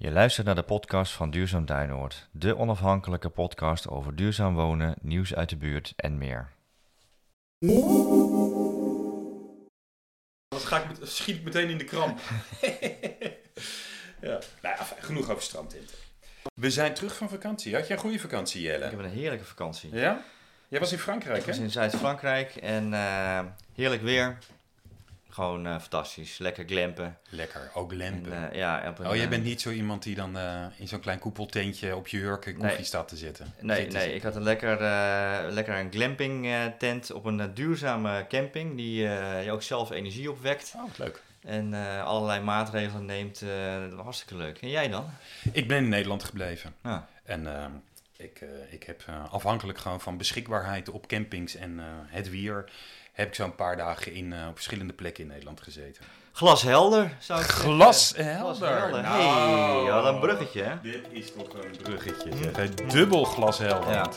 Je luistert naar de podcast van Duurzaam Duinoord, de onafhankelijke podcast over duurzaam wonen, nieuws uit de buurt en meer. Dan ga ik met, schiet ik meteen in de kramp. ja. Nou ja, genoeg over strandtinten. We zijn terug van vakantie. Had jij een goede vakantie, Jelle? Ik heb een heerlijke vakantie. Ja? Jij was in Frankrijk, Ik was hè? in Zuid-Frankrijk en eh, heerlijk weer. Gewoon eh, fantastisch, lekker glampen. Lekker, ook lempen. En, eh, ja, op een, oh, jij bent niet zo iemand die dan eh, in zo'n klein koepeltentje op je jurken koffie Nee. staat te zitten. Nee, Zitten nee, ik had een lekker, lekker een glamping tent op een duurzame camping die je ook zelf energie opwekt. Oh, leuk. En allerlei maatregelen neemt. dat was hartstikke leuk. En jij dan? Ik ben in Nederland gebleven. Ja. En ik, ik heb afhankelijk gewoon van beschikbaarheid op campings en het weer... heb ik zo'n paar dagen in, eh, op verschillende plekken in Nederland gezeten. Glashelder, zou ik zeggen. Glashelder. Glashelder. Nou. Hey, wat een bruggetje, hè? Dit is toch een bruggetje. zeg. Dubbel glashelder. Ja.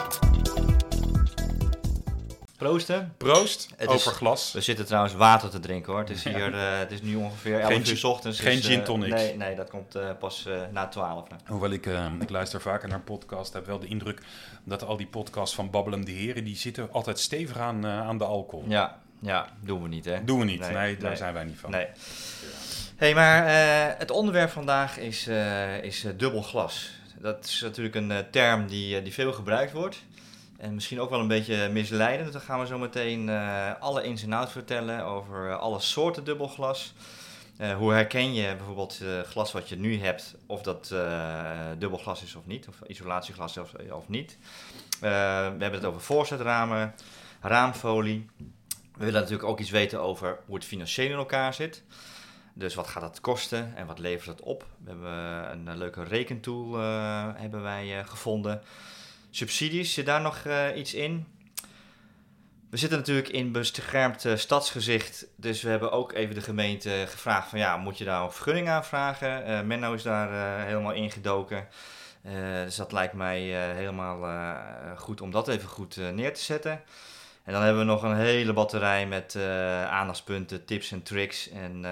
Proosten. Proost, Het is- over glas. We zitten trouwens water te drinken hoor. Het is hier, eh, het is nu ongeveer 11 Geen uur 's ochtends. geen dus, gin eh, tonics. nee, nee, dat komt eh, pas eh, na 12. hè. Hoewel ik, eh, ik luister vaker naar podcasts, heb wel de indruk dat al die podcasts van Babbelende Heren, die zitten altijd stevig aan, eh, aan de alcohol. Ja, ja, doen we niet hè. Doen we niet, nee, Nee, daar nee. zijn wij niet van. Nee. hey, maar eh, het onderwerp vandaag is, eh, is dubbel glas. Dat is natuurlijk een eh, term die, die veel gebruikt wordt. En misschien ook wel een beetje misleidend. Dan gaan we zo meteen eh, alle ins en outs vertellen over eh, alle soorten dubbelglas. Eh, hoe herken je bijvoorbeeld eh, glas wat je nu hebt, of dat dubbelglas is of niet, of isolatieglas of, of niet. We hebben het over voorzetramen, raamfolie. We willen natuurlijk ook iets weten over hoe het financieel in elkaar zit. Dus wat gaat dat kosten en wat levert het op? We hebben een leuke rekentool hebben wij gevonden. Subsidies, zit daar nog eh, iets in? We zitten natuurlijk in beschermd eh, stadsgezicht, dus we hebben ook even de gemeente gevraagd van ja, moet je daar een vergunning aanvragen? Eh Menno is daar helemaal ingedoken. Dus dat lijkt mij helemaal goed om dat even goed neer te zetten. En dan hebben we nog een hele batterij met aandachtspunten, tips en tricks. En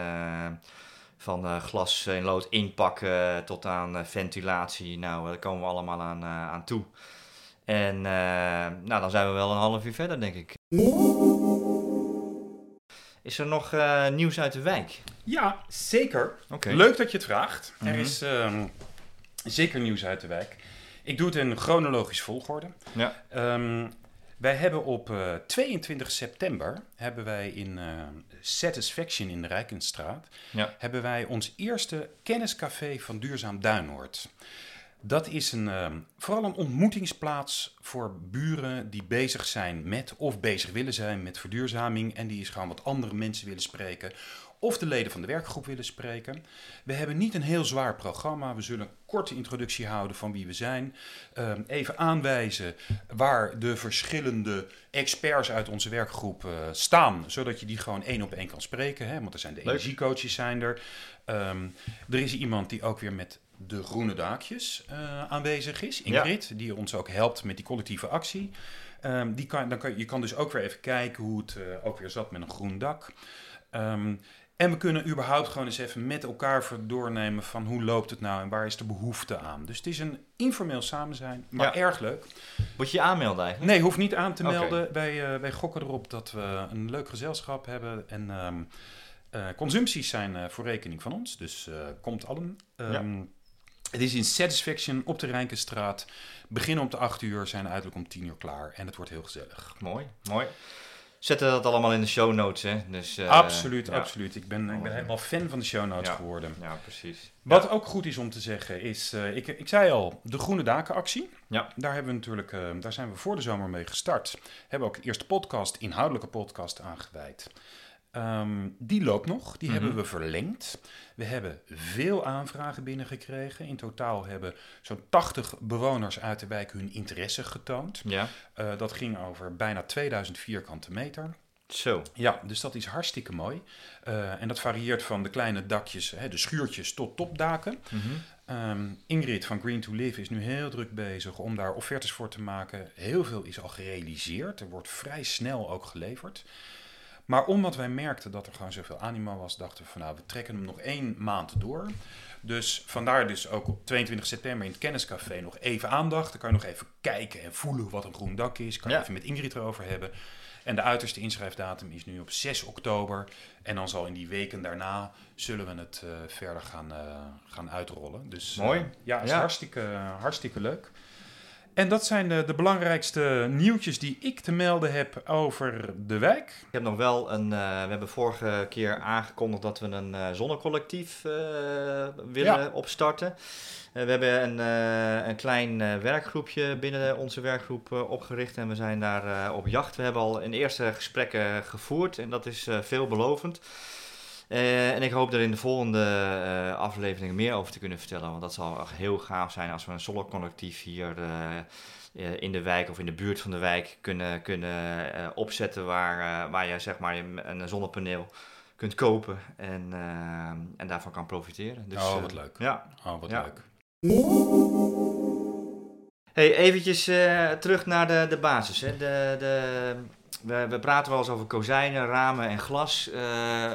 van glas in lood inpakken tot aan ventilatie. Nou, daar komen we allemaal aan, aan toe. En eh, nou, dan zijn we wel een half uur verder, denk ik. Is er nog eh, nieuws uit de wijk? Ja, zeker. Leuk dat je het vraagt. Mhm. Er is ehm, zeker nieuws uit de wijk. Ik doe het in chronologisch volgorde. Ja. Ehm, wij hebben op eh, 22 september hebben wij in eh, Satisfaction in de Rijkenstraat Ja. hebben wij ons eerste kenniscafé van Duurzaam Duinoord. Dat is een, ehm, vooral een ontmoetingsplaats voor buren die bezig zijn met of bezig willen zijn met verduurzaming en die eens gewoon wat andere mensen willen spreken of de leden van de werkgroep willen spreken. We hebben niet een heel zwaar programma. We zullen een korte introductie houden van wie we zijn. Ehm, even aanwijzen waar de verschillende experts uit onze werkgroep eh, staan, zodat je die gewoon één op één kan spreken. Hè? Want er zijn de energiecoaches zijn er. Ehm, er is iemand die ook weer met de groene daakjes eh, aanwezig is, Ingrid, die ons ook helpt met die collectieve actie. Ehm, die kan, dan kan, je kan dus ook weer even kijken hoe het eh, ook weer zat met een groen dak. Ehm, en we kunnen überhaupt gewoon eens even met elkaar doornemen van hoe loopt het nou en waar is de behoefte aan. Dus het is een informeel samen zijn, maar Ja. erg leuk. Moet je je aanmelden eigenlijk? Nee, hoeft niet aan te melden. Wij, eh, wij gokken erop dat we een leuk gezelschap hebben. En ehm, eh, consumpties zijn voor rekening van ons, dus komt allen. Ehm, Het is in Satisfaction op de Rijkenstraat. Beginnen om de 8 uur, zijn uiterlijk om 10 uur klaar. En het wordt heel gezellig. Mooi, mooi. Zetten dat allemaal in de show notes, hè? Dus, eh, absoluut, ja. absoluut. Ik ben, ik ben helemaal fan van de show notes Ja. geworden. Ja, precies. Wat ook goed is om te zeggen is, eh, ik, ik zei al, de Groene Dakenactie. Ja. Daar, hebben we natuurlijk, eh, daar zijn we voor de zomer mee gestart. Hebben ook de eerste podcast, inhoudelijke podcast aangeweid. Ehm, die loopt nog, die Mhm. hebben we verlengd. We hebben veel aanvragen binnengekregen. In totaal hebben zo'n 80 bewoners uit de wijk hun interesse getoond. Ja, Eh, dat ging over bijna 2000 vierkante meter. zo. Ja, dus dat is hartstikke mooi. Eh, en dat varieert van de kleine dakjes, hè, de schuurtjes, tot topdaken. Mhm. Ehm, Ingrid van Green to Live is nu heel druk bezig om daar offertes voor te maken. Heel veel is al gerealiseerd. Er wordt vrij snel ook geleverd. Maar omdat wij merkten dat er gewoon zoveel animo was, dachten we van nou, we trekken hem nog één maand door. Dus vandaar dus ook op 22 september in het kenniscafé nog even aandacht. Dan kan je nog even kijken en voelen wat een groen dak is. Kan je Ja. even met Ingrid erover hebben. En de uiterste inschrijfdatum is nu op 6 oktober. En dan zal in die weken daarna zullen we het eh, verder gaan, eh, gaan uitrollen. Dus, eh, Mooi. ja, is Ja. Hartstikke, hartstikke leuk. En dat zijn de, de belangrijkste nieuwtjes die ik te melden heb over de wijk. Ik heb nog wel een. eh, we hebben vorige keer aangekondigd dat we een eh, zonnecollectief eh, willen Ja. opstarten. Eh, we hebben een, eh, een klein eh, werkgroepje binnen onze werkgroep eh, opgericht en we zijn daar eh, op jacht. We hebben al een eerste gesprekken gevoerd en dat is eh, veelbelovend. Eh, en ik hoop er in de volgende eh afleveringen meer over te kunnen vertellen. Want dat zal echt heel gaaf zijn als we een zonnecollectief hier eh, in de wijk of in de buurt van de wijk kunnen, kunnen opzetten. Waar, waar je zeg maar een zonnepaneel kunt kopen en, en daarvan kan profiteren. Dus, Oh, wat leuk. Ja. Oh, wat Ja. leuk. Hey, eventjes terug naar de, de basis. Hè. De, de, we, we praten wel eens over kozijnen, ramen en glas. eh,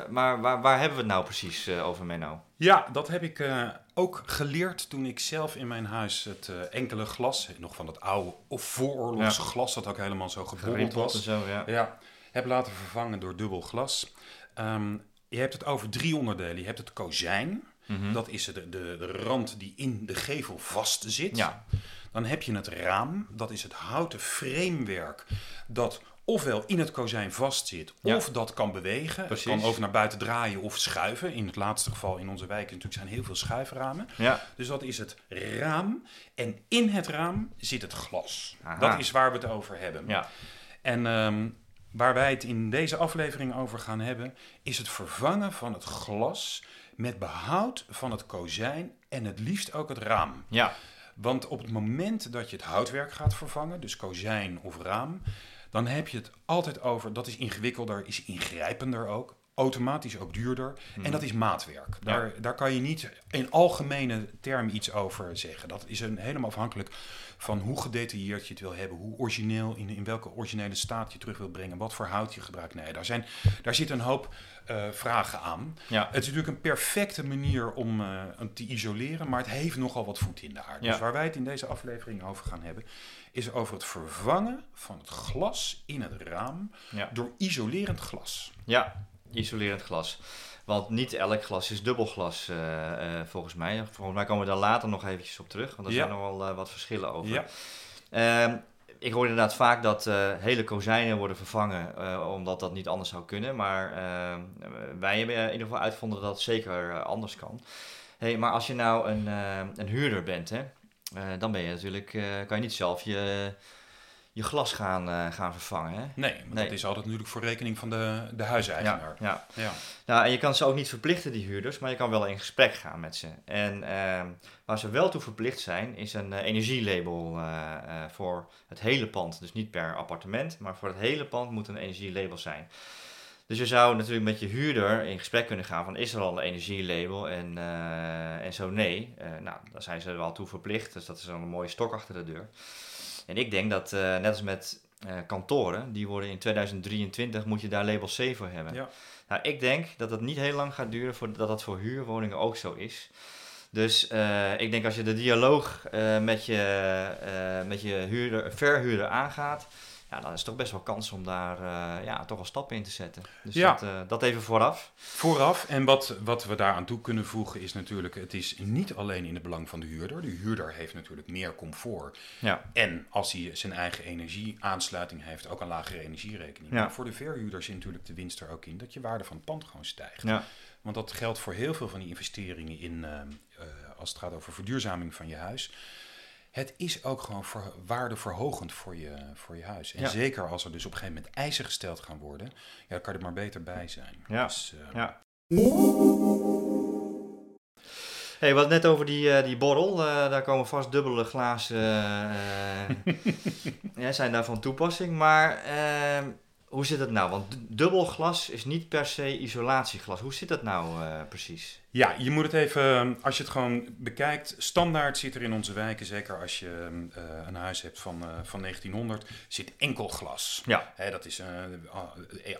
maar waar, waar hebben we het nou precies eh, over, Menno? Ja, dat heb ik eh, ook geleerd toen ik zelf in mijn huis het enkele glas, nog van dat oude of vooroorlogs glas dat ook helemaal zo en was, zo, ja. ja, heb laten vervangen door dubbel glas. Ehm, je hebt het over drie onderdelen. Je hebt het kozijn, Mhm. dat is de, de, de rand die in de gevel vast zit. Ja, Dan heb je het raam, dat is het houten framewerk dat ofwel in het kozijn vastzit Ja. of dat kan bewegen. Precies. Het kan over naar buiten draaien of schuiven. In het laatste geval in onze wijk natuurlijk zijn heel veel schuiframen. ja. Dus dat is het raam en in het raam zit het glas. Aha. Dat is waar we het over hebben. ja. En ehm, waar wij het in deze aflevering over gaan hebben, is het vervangen van het glas met behoud van het kozijn en het liefst ook het raam. ja. Want op het moment dat je het houtwerk gaat vervangen, dus kozijn of raam, dan heb je het altijd over, dat is ingewikkelder, is ingrijpender ook, automatisch ook duurder en dat is maatwerk. Mhm. Ja. Daar, daar kan je niet in algemene termen iets over zeggen. Dat is een, helemaal afhankelijk van hoe gedetailleerd je het wil hebben, hoe origineel, in, in welke originele staat je terug wilt brengen, wat voor hout je gebruikt. Nee, daar, zijn, daar zit een hoop eh, vragen aan. ja. Het is natuurlijk een perfecte manier om hem te isoleren, maar het heeft nogal wat voet in de aarde. Ja. Dus waar wij het in deze aflevering over gaan hebben, is over het vervangen van het glas in het raam Ja. door isolerend glas. Ja, isolerend glas. Want niet elk glas is dubbelglas, eh, eh, volgens mij. Volgens mij komen we daar later nog eventjes op terug, want er Ja. zijn nog wel eh, wat verschillen over. Ja. Ehm, ik hoor inderdaad vaak dat hele kozijnen worden vervangen, omdat dat niet anders zou kunnen. Maar ehm, wij hebben in ieder geval uitgevonden dat het zeker anders kan. Hey, maar als je nou een, een huurder bent, hè, dan ben je natuurlijk, eh, kan je niet zelf je, je glas gaan, eh, gaan vervangen. Hè? Nee, Nee. dat is altijd natuurlijk voor rekening van de, de huiseigenaar. ja. Ja. Ja, en je kan ze ook niet verplichten, die huurders, maar je kan wel in gesprek gaan met ze. En ehm, waar ze wel toe verplicht zijn, is een eh, energielabel eh, eh, voor het hele pand. Dus niet per appartement, maar voor het hele pand moet een energielabel zijn. Dus je zou natuurlijk met je huurder in gesprek kunnen gaan van is er al een energielabel en, eh, en zo nee. Eh, nou, daar zijn ze er wel toe verplicht, dus dat is dan een mooie stok achter de deur. En ik denk dat, eh, net als met kantoren, die worden in 2023, moet je daar label C voor hebben. Ja. Nou, ik denk dat het niet heel lang gaat duren voordat dat voor huurwoningen ook zo is. Dus ik denk als je de dialoog met je, met je huurder, verhuurder aangaat, ja, dan is toch best wel kans om daar eh, ja, toch wel stappen in te zetten. Dus Ja. dat, eh, dat even vooraf. Vooraf, en wat, wat we daaraan toe kunnen voegen is natuurlijk, het is niet alleen in het belang van de huurder. De huurder heeft natuurlijk meer comfort. Ja, En als hij zijn eigen energieaansluiting heeft, ook een lagere energierekening. Ja. Maar voor de verhuurder zit natuurlijk de winst er ook in dat je waarde van het pand gewoon stijgt. ja, Want dat geldt voor heel veel van die investeringen in, ehm, eh, als het gaat over verduurzaming van je huis. Het is ook gewoon voor, waardeverhogend voor je, voor je huis. En Ja. zeker als er dus op een gegeven moment eisen gesteld gaan worden, ja, dan kan er maar beter bij zijn. Ja. Dus, eh, ja. Hey, we hadden net over die, eh, die borrel. Eh, daar komen vast dubbele glazen. ja, zijn daar van toepassing. Maar ehm, hoe zit het nou? Want du- dubbel glas is niet per se isolatieglas. Hoe zit dat nou eh, precies? Ja, je moet het even, als je het gewoon bekijkt, standaard zit er in onze wijken, zeker als je eh, een huis hebt van, eh, van 1900, zit enkel glas. Ja, Hè, dat is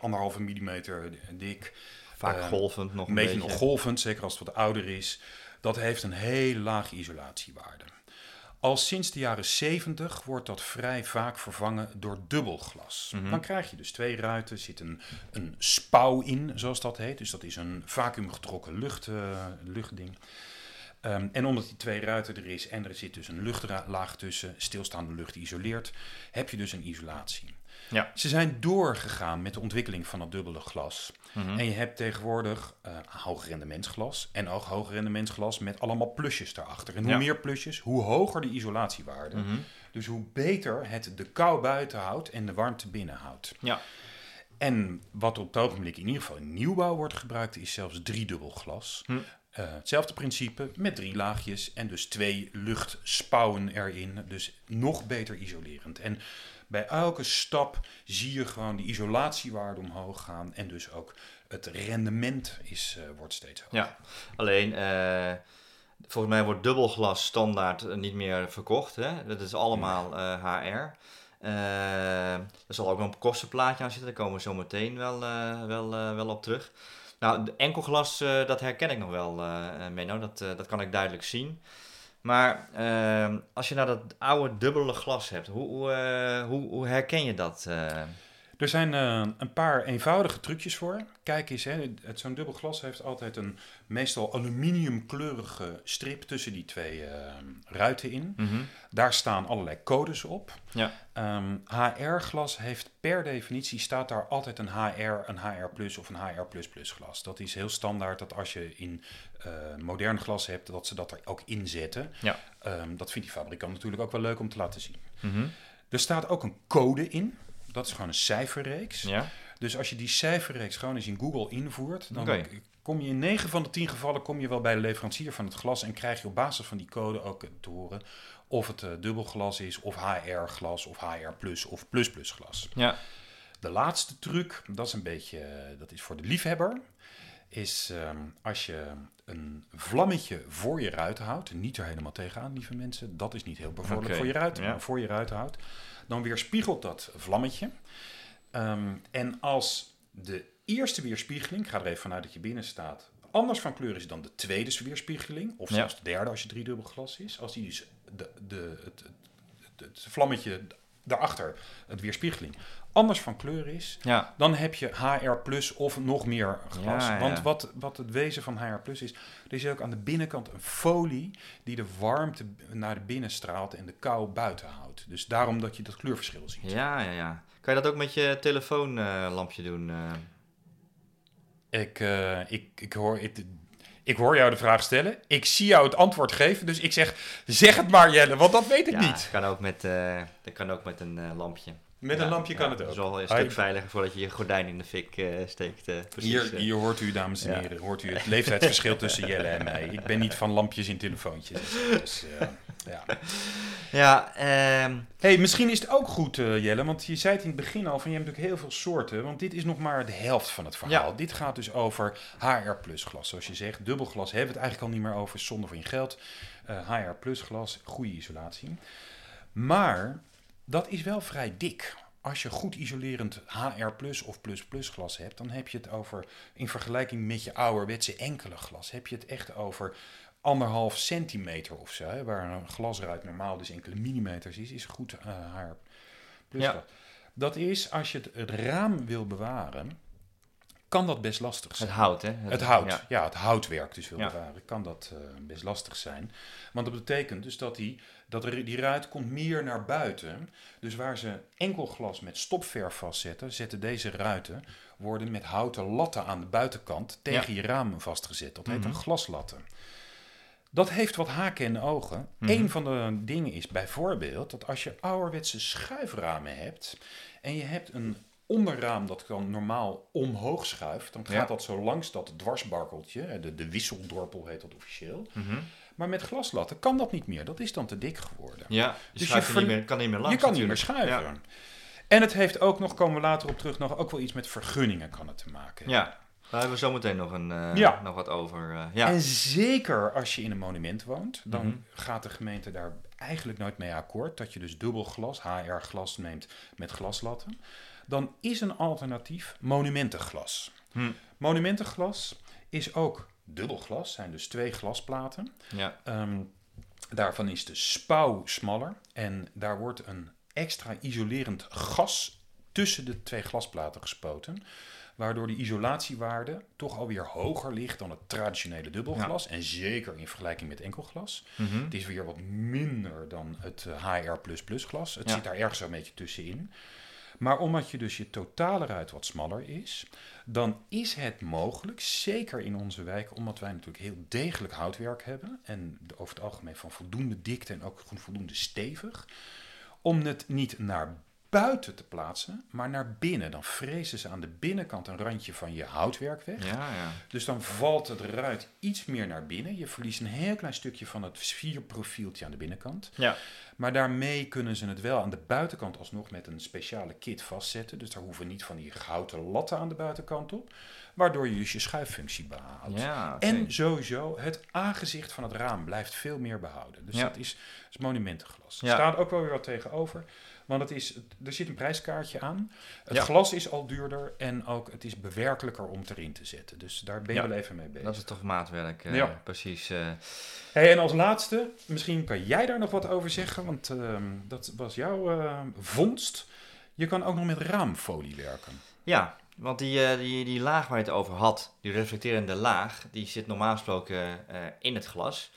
anderhalve millimeter dik. vaak Eh, golvend nog Een beetje nog golvend, zeker als het wat ouder is. Dat heeft een heel laag isolatiewaarde. Al sinds de jaren 70 wordt dat vrij vaak vervangen door dubbelglas. Mhm. Dan krijg je dus twee ruiten, zit een, een spouw in, zoals dat heet. Dus dat is een vacuümgetrokken lucht, eh, luchtding. Ehm, en omdat die twee ruiten er is en er zit dus een luchtlaag tussen, stilstaande lucht isoleert, heb je dus een isolatie. Ja. Ze zijn doorgegaan met de ontwikkeling van het dubbele glas. Mhm. En je hebt tegenwoordig eh hoog rendementsglas en ook hoog rendementsglas met allemaal plusjes daarachter. En hoe Ja. meer plusjes, hoe hoger de isolatiewaarde. Mhm. Dus hoe beter het de kou buiten houdt en de warmte binnen houdt. Ja. En wat op het ogenblik in ieder geval in nieuwbouw wordt gebruikt, is zelfs driedubbel glas. Hm. Eh, hetzelfde principe met drie laagjes en dus twee luchtspouwen erin. Dus nog beter isolerend. En bij elke stap zie je gewoon de isolatiewaarde omhoog gaan. En dus ook het rendement is, eh, wordt steeds hoger. Ja, alleen eh, volgens mij wordt dubbelglas standaard eh, niet meer verkocht. Hè? Dat is allemaal HR. Er zal ook nog een kostenplaatje aan zitten, daar komen we zo meteen wel, wel, wel op terug. Nou, enkelglas, dat herken ik nog wel, Menno, dat, dat kan ik duidelijk zien. Maar eh, als je nou dat oude dubbele glas hebt, hoe, hoe, eh, hoe, hoe herken je dat? Er zijn eh, een paar eenvoudige trucjes voor. Kijk eens, zo'n dubbel glas heeft altijd een meestal aluminiumkleurige strip tussen die twee eh, ruiten in. Daar staan allerlei codes op. Ja. Ehm, HR-glas heeft per definitie staat daar altijd een HR, een HR plus of een HR glas. Dat is heel standaard dat als je in eh, modern glas hebt, dat ze dat er ook in zetten. Ja. Ehm, dat vindt die fabrikant natuurlijk ook wel leuk om te laten zien. Mhm. Er staat ook een code in. Dat is gewoon een cijferreeks. Ja. Dus als je die cijferreeks gewoon eens in Google invoert, dan kom je in 9 van de 10 gevallen kom je wel bij de leverancier van het glas en krijg je op basis van die code ook te horen of het eh, dubbelglas is, of HR-glas, of HR plus of plus plus glas. Ja. De laatste truc, dat is een beetje, eh, dat is voor de liefhebber, is ehm, als je een vlammetje voor je ruiten houdt, niet er helemaal tegenaan, lieve mensen, dat is niet heel bevorderlijk voor je ruiten, ja. maar voor je ruiten houdt, dan weerspiegelt dat vlammetje. Ehm, en als de eerste weerspiegeling, ik ga er even vanuit dat je binnen staat, anders van kleur is dan de tweede weerspiegeling, of Ja. zelfs de derde als je driedubbel glas is, als die dus de, de, het, het, het vlammetje daarachter, het weerspiegeling, anders van kleur is, Ja. dan heb je HR plus of nog meer glas. Ja, ja. Want wat, wat het wezen van HR plus is, er is ook aan de binnenkant een folie die de warmte naar de binnen straalt en de kou buiten houdt. Dus daarom dat je dat kleurverschil ziet. Ja, ja, ja. Kan je dat ook met je telefoonlampje doen? eh? Ik, eh, ik, ik, hoor, ik, ik hoor jou de vraag stellen. Ik zie jou het antwoord geven. Dus ik zeg, zeg het maar Jelle, want dat weet ik ja, niet. Kan ook met, eh, dat kan ook met een lampje. Met Ja, een lampje ja, kan het Dat ook. is wel een stuk veiliger voordat je je gordijn in de fik eh, steekt. eh, precies, Hier, eh. hier hoort u, dames en Ja. heren, hoort u het leeftijdsverschil tussen Jelle en mij. Ik ben niet van lampjes in telefoontjes. Dus, eh, ja. Ja, ehm, hey, misschien is het ook goed, eh, Jelle, want je zei het in het begin al van je hebt natuurlijk heel veel soorten, want dit is nog maar de helft van het verhaal. Ja. Dit gaat dus over HR plus glas, zoals je zegt. Dubbelglas hebben we het eigenlijk al niet meer over, zonder voor je geld. Eh, HR plus glas, goede isolatie. Maar dat is wel vrij dik. Als je goed isolerend HR plus of plus plus glas hebt, dan heb je het over, in vergelijking met je ouderwetse enkele glas, heb je het echt over anderhalf centimeter of zo. Hè, waar een glasruit normaal dus enkele millimeters is, is goed eh HR plus Ja. glas. Dat is, als je het, het raam wil bewaren, kan dat best lastig het zijn. hout, hè? Het hout, Ja. ja. het houtwerk dus wil Ja. bewaren, kan dat eh, best lastig zijn. Want dat betekent dus dat, die, dat die ruit komt meer naar buiten. Dus waar ze enkel glas met stopverf vastzetten, zetten deze ruiten, worden met houten latten aan de buitenkant tegen je ramen vastgezet. Dat heet Mhm. een glaslatten. Dat heeft wat haken en ogen. Mhm. Een van de dingen is bijvoorbeeld dat als je ouderwetse schuiframen hebt en je hebt een onderraam dat dan normaal omhoog schuift, dan gaat Ja. dat zo langs dat dwarsbarkeltje, de, de wisseldorpel heet dat officieel. Mhm. Maar met glaslatten kan dat niet meer, dat is dan te dik geworden. Ja, je Dus je ver- niet meer, kan niet meer langs je kan niet meer schuiven. En het heeft ook nog, komen we later op terug, nog ook wel iets met vergunningen kan het te maken. Ja, daar hebben we zo meteen nog, een, eh, Ja. nog wat over. eh, ja. En zeker als je in een monument woont, dan Mhm. gaat de gemeente daar eigenlijk nooit mee akkoord. Dat je dus dubbel glas, HR-glas neemt met glaslatten. Dan is een alternatief monumentenglas. Hm. Monumentenglas is ook dubbel glas, zijn dus twee glasplaten. ja. Ehm, daarvan is de spouw smaller en daar wordt een extra isolerend gas tussen de twee glasplaten gespoten. Waardoor de isolatiewaarde toch alweer hoger ligt dan het traditionele dubbelglas. En zeker in vergelijking met enkelglas. Mhm. Het is weer wat minder dan het eh, HR++ glas. Het Ja. zit daar ergens zo'n beetje tussenin. Maar omdat je dus je totale ruit wat smaller is, dan is het mogelijk, zeker in onze wijk, omdat wij natuurlijk heel degelijk houtwerk hebben en over het algemeen van voldoende dikte en ook voldoende stevig, om het niet naar buiten te plaatsen, maar naar binnen. Dan frezen ze aan de binnenkant een randje van je houtwerk weg. Ja, ja. Dus dan valt het ruit iets meer naar binnen. Je verliest een heel klein stukje van het sfierprofieltje aan de binnenkant. Ja. Maar daarmee kunnen ze het wel aan de buitenkant alsnog met een speciale kit vastzetten. Dus daar hoeven niet van die gouden latten aan de buitenkant op. Waardoor je dus je schuiffunctie behoudt. Ja. En sowieso, het aangezicht van het raam blijft veel meer behouden. Dus dat is, is monumentenglas. Er Ja. staat ook wel weer wat tegenover. Want het is, er zit een prijskaartje aan. Het Ja. glas is al duurder en ook het is bewerkelijker om het erin te zetten. Dus daar ben je Ja. wel even mee bezig. Dat is toch maatwerk, eh, Ja. precies. eh. Hey, en als laatste, misschien kan jij daar nog wat over zeggen, want ehm, dat was jouw eh, vondst. Je kan ook nog met raamfolie werken. Ja, want die, eh, die, die laag waar je het over had, die reflecterende laag, die zit normaal gesproken in het glas.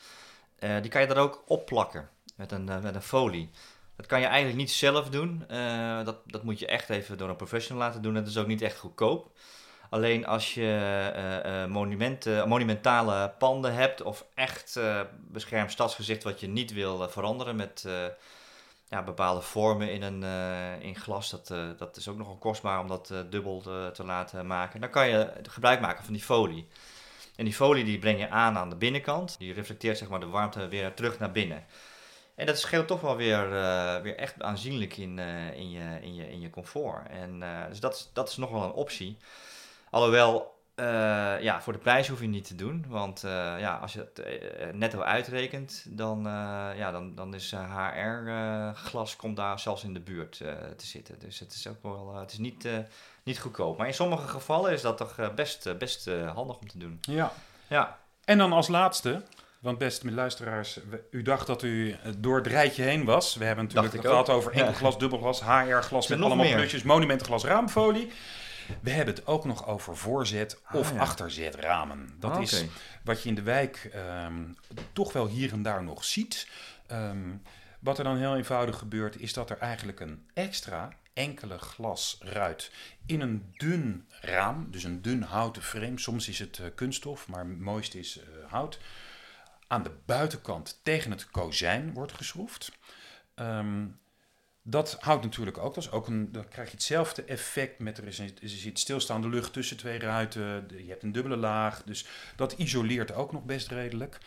Die kan je er ook opplakken met een, met een folie. Dat kan je eigenlijk niet zelf doen. Eh, dat, dat moet je echt even door een professional laten doen. Dat is ook niet echt goedkoop. Alleen als je monumenten, monumentale panden hebt of echt beschermd stadsgezicht wat je niet wil veranderen met ja, bepaalde vormen in, een, in glas, dat, dat is ook nogal kostbaar om dat dubbel te, te laten maken. Dan kan je gebruik maken van die folie. En die folie die breng je aan aan de binnenkant. Die reflecteert zeg maar, de warmte weer terug naar binnen. En dat scheelt toch wel weer, eh, weer echt aanzienlijk in, eh, in, je, in, je, in je comfort. En, eh, dus dat, is- dat is nog wel een optie. Alhoewel, ja, voor de prijs hoef je niet te doen. Want ja, als je het netto uitrekent, dan, ja, dan, dan is HR-glas komt daar zelfs in de buurt te zitten. Dus het is ook wel, het is niet, niet goedkoop. Maar in sommige gevallen is dat toch best, best handig om te doen. Ja. Ja, En dan als laatste, want beste luisteraars, u dacht dat u eh, door het rijtje heen was. We hebben natuurlijk het gehad over enkelglas, dubbelglas, HR-glas met allemaal meer? plusjes, monumentenglas, raamfolie. We hebben het ook nog over voorzet of Ah, ja. achterzetramen. Dat Ah, is wat je in de wijk ehm, toch wel hier en daar nog ziet. Ehm, wat er dan heel eenvoudig gebeurt, is dat er eigenlijk een extra enkele glasruit in een dun raam, dus een dun houten frame, soms is het eh, kunststof, maar het mooiste is eh, hout, aan de buitenkant tegen het kozijn wordt geschroefd. Ehm, dat houdt natuurlijk ook, dat is ook een, dan krijg je hetzelfde effect met er, is, er zit stilstaande lucht tussen twee ruiten, je hebt een dubbele laag, dus dat isoleert ook nog best redelijk.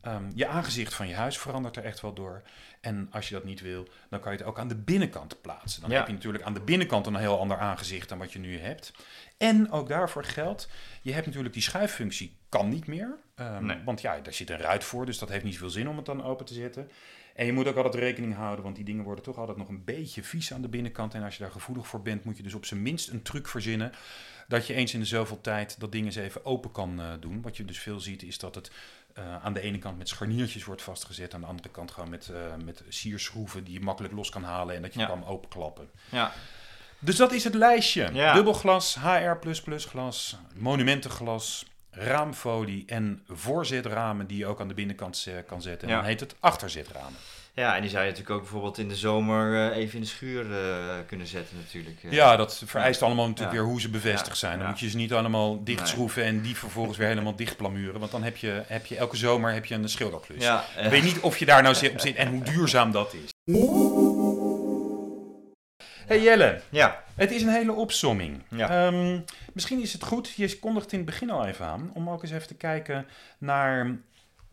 Ehm, je aangezicht van je huis verandert er echt wel door. En als je dat niet wil, dan kan je het ook aan de binnenkant plaatsen. Dan Ja. heb je natuurlijk aan de binnenkant een heel ander aangezicht dan wat je nu hebt. En ook daarvoor geldt, je hebt natuurlijk die schuiffunctie kan niet meer. Nee. Want ja, daar zit een ruit voor, dus dat heeft niet zoveel zin om het dan open te zetten. En je moet ook altijd rekening houden, want die dingen worden toch altijd nog een beetje vies aan de binnenkant. En als je daar gevoelig voor bent, moet je dus op zijn minst een truc verzinnen. Dat je eens in de zoveel tijd dat ding eens even open kan eh, doen. Wat je dus veel ziet, is dat het eh, aan de ene kant met scharniertjes wordt vastgezet. Aan de andere kant gewoon met, eh, met sierschroeven die je makkelijk los kan halen. En dat je Ja. kan openklappen. ja. Dus dat is het lijstje. Ja. Dubbelglas, HR++ glas, monumentenglas, raamfolie en voorzetramen die je ook aan de binnenkant eh, kan zetten. En Ja. dan heet het achterzetramen. Ja, en die zou je natuurlijk ook bijvoorbeeld in de zomer eh, even in de schuur eh, kunnen zetten natuurlijk. eh. Ja, dat vereist allemaal natuurlijk Ja. weer hoe ze bevestigd zijn. Dan moet je ze niet allemaal dichtschroeven en die vervolgens weer helemaal dichtplamuren. Want dan heb je, heb je elke zomer heb je een schilderklus. ja, Ik weet niet of je daar nou zit op zit en hoe duurzaam dat is. Hey Jelle, ja, het is een hele opsomming. Ja. Ehm, misschien is het goed, je kondigt in het begin al even aan, om ook eens even te kijken naar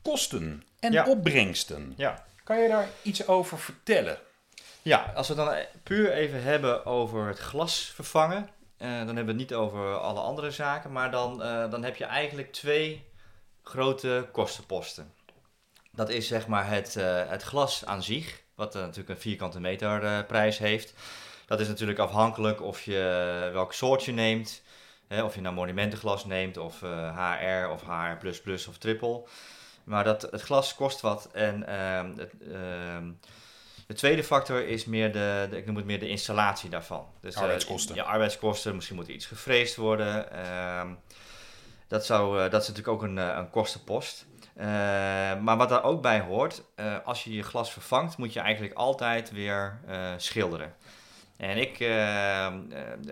kosten en Ja. opbrengsten. ja. Kan je daar iets over vertellen? Ja, als we dan puur even hebben over het glas vervangen, eh, dan hebben we het niet over alle andere zaken, maar dan, eh, dan heb je eigenlijk twee grote kostenposten. Dat is zeg maar het, eh, het glas aan zich, wat natuurlijk een vierkante meter prijs heeft. Dat is natuurlijk afhankelijk of je welk soort je neemt. Hè, of je nou monumentenglas neemt, of HR, of HR++ of triple. Maar dat, het glas kost wat. En ehm, het, ehm, de tweede factor is meer de, de- ik noem het meer de installatie daarvan. Dus, eh, Arbeidskosten. ja, arbeidskosten. Misschien moet er iets gefreesd worden. Ehm, dat, zou, eh, dat is natuurlijk ook een, eh, een kostenpost. Maar wat daar ook bij hoort, als je je glas vervangt, moet je eigenlijk altijd weer schilderen. En ik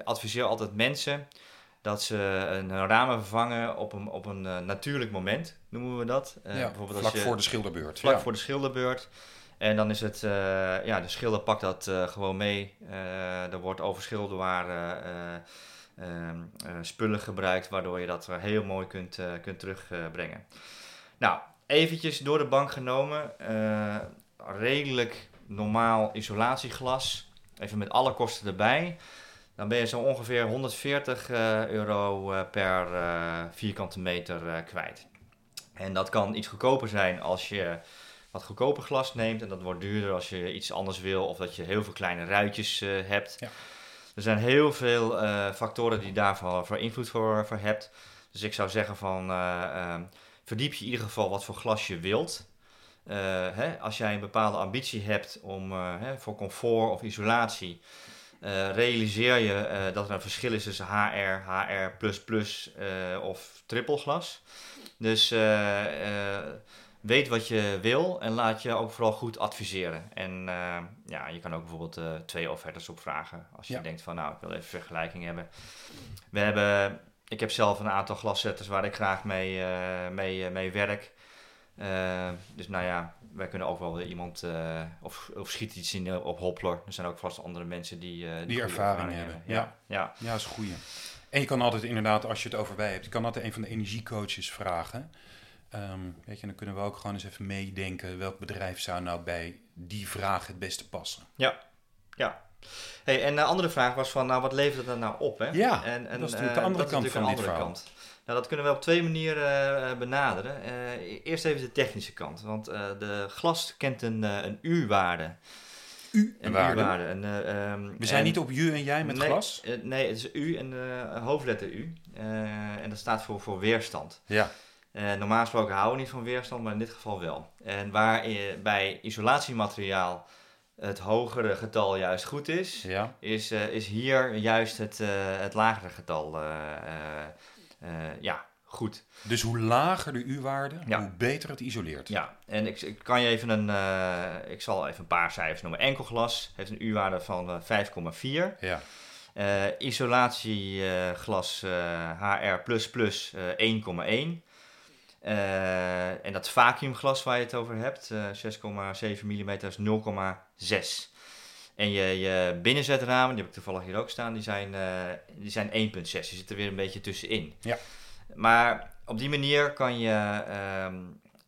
adviseer altijd mensen dat ze een ramen vervangen op een, op een eh, natuurlijk moment, noemen we dat. Eh, ja, bijvoorbeeld vlak als je, voor de schilderbeurt. vlak ja. voor de schilderbeurt. En dan is het, eh, ja, de schilder pakt dat gewoon mee. Er wordt over schilderwaren eh, ehm, eh, spullen gebruikt, waardoor je dat heel mooi kunt, kunt terugbrengen. nou, eventjes door de bank genomen. redelijk normaal isolatieglas. Even met alle kosten erbij. Dan ben je zo ongeveer 140 eh, euro eh, per eh, vierkante meter kwijt. En dat kan iets goedkoper zijn als je wat goedkoper glas neemt. En dat wordt duurder als je iets anders wil of dat je heel veel kleine ruitjes hebt. Ja. Er zijn heel veel factoren die daarvoor voor invloed voor, voor hebt. Dus ik zou zeggen van eh, ehm, verdiep je in ieder geval wat voor glas je wilt. Hè, als jij een bepaalde ambitie hebt om, hè, voor comfort of isolatie, eh, realiseer je eh, dat er een verschil is tussen HR, HR++ eh, of triple glas. Dus weet wat je wil en laat je ook vooral goed adviseren. En ja, je kan ook bijvoorbeeld twee offertes opvragen als je Ja. denkt van nou, ik wil even vergelijking hebben. We hebben, ik heb zelf een aantal glaszetters waar ik graag mee, mee, mee werk. Eh, dus nou ja, wij kunnen ook wel weer iemand, eh, of, of schiet iets in eh, op Hoppler. Er zijn ook vast andere mensen die, Die ervaring hebben, Ja, ja. Ja, dat is een goeie. En je kan altijd inderdaad, als je het over wij hebt, je kan altijd een van de energiecoaches vragen. Ehm, weet je, dan kunnen we ook gewoon eens even meedenken welk bedrijf zou nou bij die vraag het beste passen. Hey, en de andere vraag was van, nou, wat levert dan nou op? Hè? Ja, en, en, dat is natuurlijk de andere dat kant van dit andere verhaal. kant. Nou, dat kunnen we op twee manieren eh, benaderen. Eh, eerst even de technische kant, want eh, de glas kent een, een U-waarde. U Een waarde. U-waarde. Eh, ehm, We zijn en- niet op je en jij met nee, glas. nee, het is U en hoofdletter U. En dat staat voor, voor weerstand. Ja, normaal gesproken houden we niet van weerstand, maar in dit geval wel. En waar bij isolatiemateriaal het hogere getal juist goed is, ja. is, is hier juist het, het lagere getal ja, goed. Dus hoe lager de U-waarde, Ja. hoe beter het isoleert. Ja, en ik, ik kan je even een, eh, ik zal even een paar cijfers noemen. Enkelglas heeft een U-waarde van eh, 5,4. Ja. Eh, isolatieglas eh, HR++ eh 1,1. Eh, en dat vacuümglas waar je het over hebt, eh 6,7 mm is 0,6. En je, je binnenzetramen, die heb ik toevallig hier ook staan, die zijn, eh, die zijn 1,6. Die zitten er weer een beetje tussenin. Ja. Maar op die manier kan je ehm,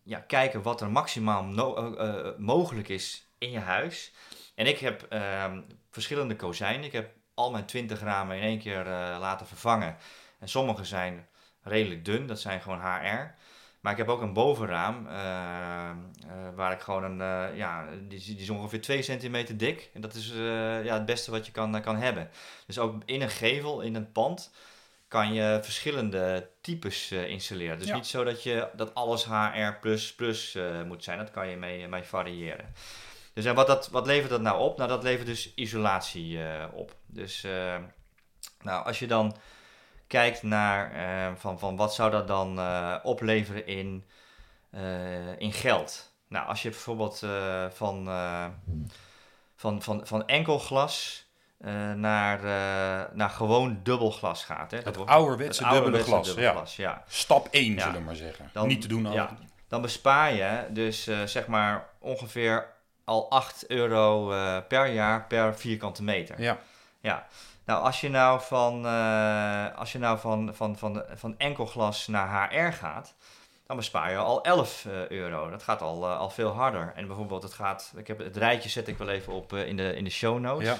ja, kijken wat er maximaal no- eh, eh, mogelijk is in je huis. En ik heb ehm, verschillende kozijnen. Ik heb al mijn 20 ramen in één keer laten vervangen. En sommige zijn redelijk dun, dat zijn gewoon HR. Maar ik heb ook een bovenraam eh, eh, waar ik gewoon een, eh, ja, die, is- die is ongeveer 2 centimeter dik. En dat is ja, het beste wat je kan, kan hebben. Dus ook in een gevel, in een pand, kan je verschillende types installeren. Dus Ja. niet zo dat, je, dat alles HR++ eh, moet zijn. Dat kan je mee, mee variëren. Dus en wat, dat, wat levert dat nou op? Nou, dat levert dus isolatie op. Dus nou, als je dan kijkt naar eh, van, van wat zou dat dan eh, opleveren in, eh, in geld. Nou, als je bijvoorbeeld eh, van, van, van, van enkel glas naar, naar gewoon dubbel glas gaat. Hè? Het ouderwetse dubbele glas. dubbele ja. glas, ja. Stap 1, Ja. zullen we maar zeggen. Dan- Niet te doen al. Dan bespaar je dus zeg maar ongeveer al 8 euro per jaar per vierkante meter. ja. Ja. Nou, als je nou van, eh, als je nou van, van, van, van enkel glas naar HR gaat, dan bespaar je al 11 eh, euro. Dat gaat al, eh, al veel harder. En bijvoorbeeld, het gaat, ik heb, het rijtje zet ik wel even op in, de, in de show notes. Ja.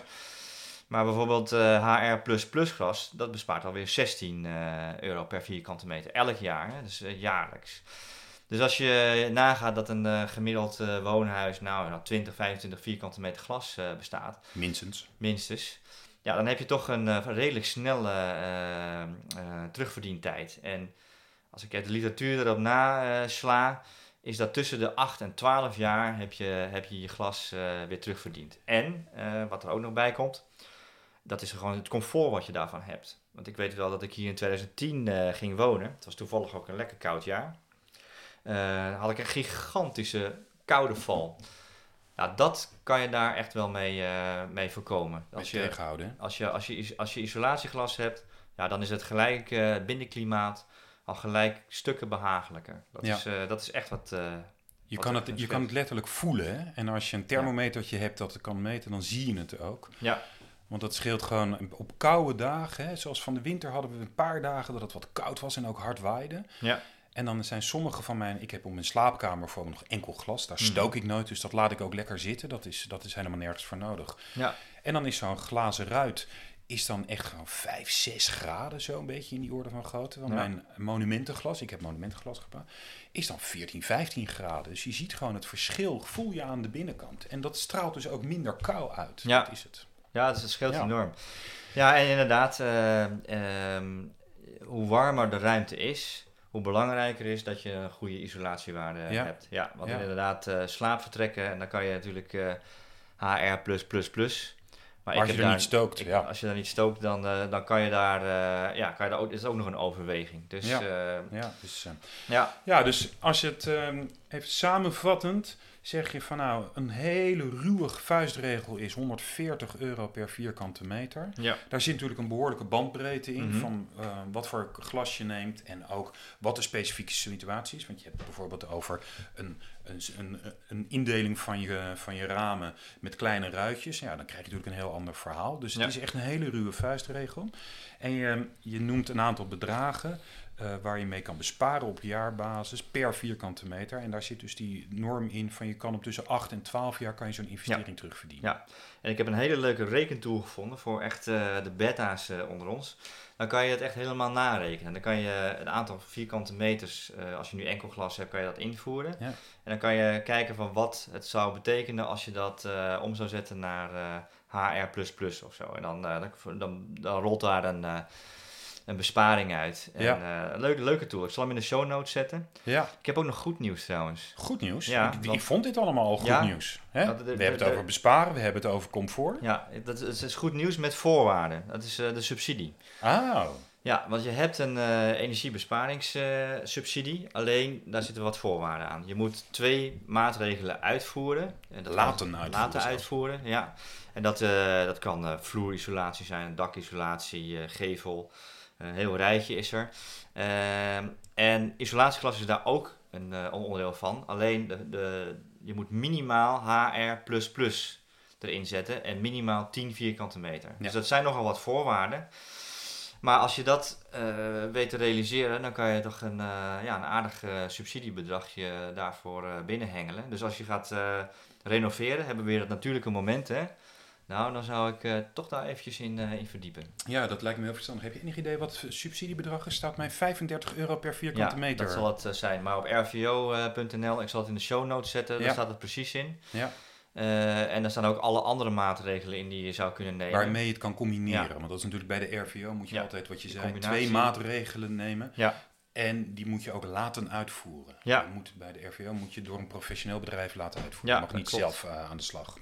Maar bijvoorbeeld HR++ gras, dat bespaart alweer 16 eh, euro per vierkante meter elk jaar. Hè? Dus jaarlijks. Dus als je nagaat dat een gemiddeld woonhuis nou, nou 20, 25 vierkante meter glas bestaat, Minstens. minstens. Ja, dan heb je toch een eh, redelijk snelle eh, eh, terugverdientijd. En als ik de literatuur erop nasla, is dat tussen de 8 en 12 jaar heb je heb je, je glas weer terugverdiend. En wat er ook nog bij komt, dat is gewoon het comfort wat je daarvan hebt. Want ik weet wel dat ik hier in 2010 eh, ging wonen. Het was toevallig ook een lekker koud jaar. Eh, had ik een gigantische koude val. Nou, dat kan je daar echt wel mee, eh, mee voorkomen. Als je als, je, als, je, als je isolatieglas hebt, ja, dan is het gelijk eh, het binnenklimaat al gelijk stukken behagelijker. Dat, Ja. is, eh, dat is echt wat... Je Wat kan, het, je kan het letterlijk voelen. Hè? En als je een thermometertje hebt dat het kan meten, dan zie je het ook. ja, Want dat scheelt gewoon op koude dagen. Hè? Zoals van de winter hadden we een paar dagen dat het wat koud was en ook hard waaide. ja, En dan zijn sommige van mijn... Ik heb op mijn slaapkamer voor me nog enkel glas. Daar Mhm. stook ik nooit, dus dat laat ik ook lekker zitten. Dat is, dat is helemaal nergens voor nodig. ja, En dan is zo'n glazen ruit is dan echt gewoon 5, 6 graden, zo een beetje in die orde van grootte. Want Ja. mijn monumentenglas, ik heb monumentenglas gebruikt, is dan 14, 15 graden. Dus je ziet gewoon het verschil, voel je aan de binnenkant. En dat straalt dus ook minder kou uit. Ja. Dat is het. ja, dus het scheelt Ja. enorm. Ja, en inderdaad, eh, ehm, hoe warmer de ruimte is, hoe belangrijker is dat je een goede isolatiewaarde Ja. hebt. Ja, want Ja. inderdaad, eh, slaapvertrekken, en dan kan je natuurlijk eh HR++++. Maar, Maar als je daar- niet stookt, ik- ja. Als je daar niet stookt, dan, eh, dan kan je daar, ja, kan je daar ook, is ook nog een overweging. Dus Ja. dus, ja, ja, dus als je het ehm, even samenvattend, zeg je van nou, een hele ruwe vuistregel is 140 euro per vierkante meter. ja, Daar zit natuurlijk een behoorlijke bandbreedte in Mhm. van eh, wat voor glas je neemt en ook wat de specifieke situatie is. Want je hebt het bijvoorbeeld over een, een, een, een indeling van je, van je ramen met kleine ruitjes. Ja, dan krijg je natuurlijk een heel ander verhaal. Dus het Ja. is echt een hele ruwe vuistregel. En je, je noemt een aantal bedragen eh, waar je mee kan besparen op jaarbasis per vierkante meter. En daar zit dus die norm in van je kan op tussen 8 en 12 jaar kan je zo'n investering terugverdienen. Ja. En ik heb een hele leuke rekentool gevonden voor echt eh, de beta's eh, onder ons. Dan kan je het echt helemaal narekenen. Dan kan je het aantal vierkante meters, als je nu enkel glas hebt, kan je dat invoeren. Ja. En dan kan je kijken van wat het zou betekenen als je dat om zou zetten naar HR++ of zo. En dan, dan, dan, dan rolt daar een, een besparing uit. En, Ja. eh, een leuke, leuke tool. Ik zal hem in de show notes zetten. ja. Ik heb ook nog goed nieuws trouwens. Goed nieuws. Ja, ik, ik want- vond dit allemaal al goed Ja. nieuws. Hè? Ja, de- de- we hebben het de- over besparen, we hebben het over comfort. Ja, dat is, is goed nieuws met voorwaarden. Dat is eh, de subsidie. Ah, Ja, want je hebt een eh energiebesparingssubsidie, alleen daar zitten wat voorwaarden aan. Je moet twee maatregelen uitvoeren. En dat Laten kan- uitvoeren Laten uitvoeren, ja. En dat, dat kan vloerisolatie zijn, dakisolatie, gevel. Een heel rijtje is er. Ehm, en isolatieglas is daar ook een eh, onderdeel van. Alleen de, de, je moet minimaal HR++ erin zetten en minimaal 10 vierkante meter. Ja. Dus dat zijn nogal wat voorwaarden. Maar als je dat eh, weet te realiseren, dan kan je toch een, eh, ja, een aardig subsidiebedragje daarvoor binnenhengelen. Dus als je gaat renoveren, hebben we weer het natuurlijke moment. Hè? Nou, dan zou ik eh, toch daar eventjes in, eh, in verdiepen. ja, dat lijkt me heel verstandig. Heb je enig idee wat het subsidiebedrag is? Staat mij 35 euro per vierkante ja, meter. dat zal het eh, zijn. Maar op rvo.nl, ik zal het in de show notes zetten, daar staat het precies in. Ja. Eh, en daar staan ook alle andere maatregelen in die je zou kunnen nemen. Waarmee je het kan combineren. Ja. Want dat is natuurlijk bij de RVO moet je Ja, altijd wat je zei, combinatie. twee maatregelen nemen. Ja. En die moet je ook laten uitvoeren. Ja. Je moet, bij de RVO moet je door een professioneel bedrijf laten uitvoeren. Ja, je mag niet klopt. zelf aan de slag.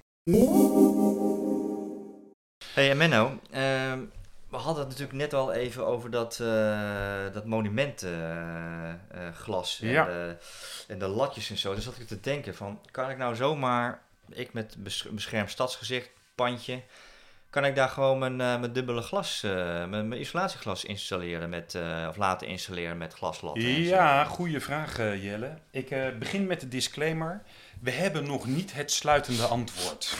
Hey en Menno, ehm, we hadden het natuurlijk net al even over dat, eh dat monumentenglas Ja. en, de, en de latjes en zo. Dus zat ik te denken van, kan ik nou zomaar, ik met bes- beschermd stadsgezicht, pandje, kan ik daar gewoon mijn, eh, mijn dubbele glas, eh, mijn, mijn isolatieglas installeren met, eh, of laten installeren met glaslatten? Ja, goede vraag eh, Jelle. Ik eh, begin met de disclaimer. We hebben nog niet het sluitende antwoord.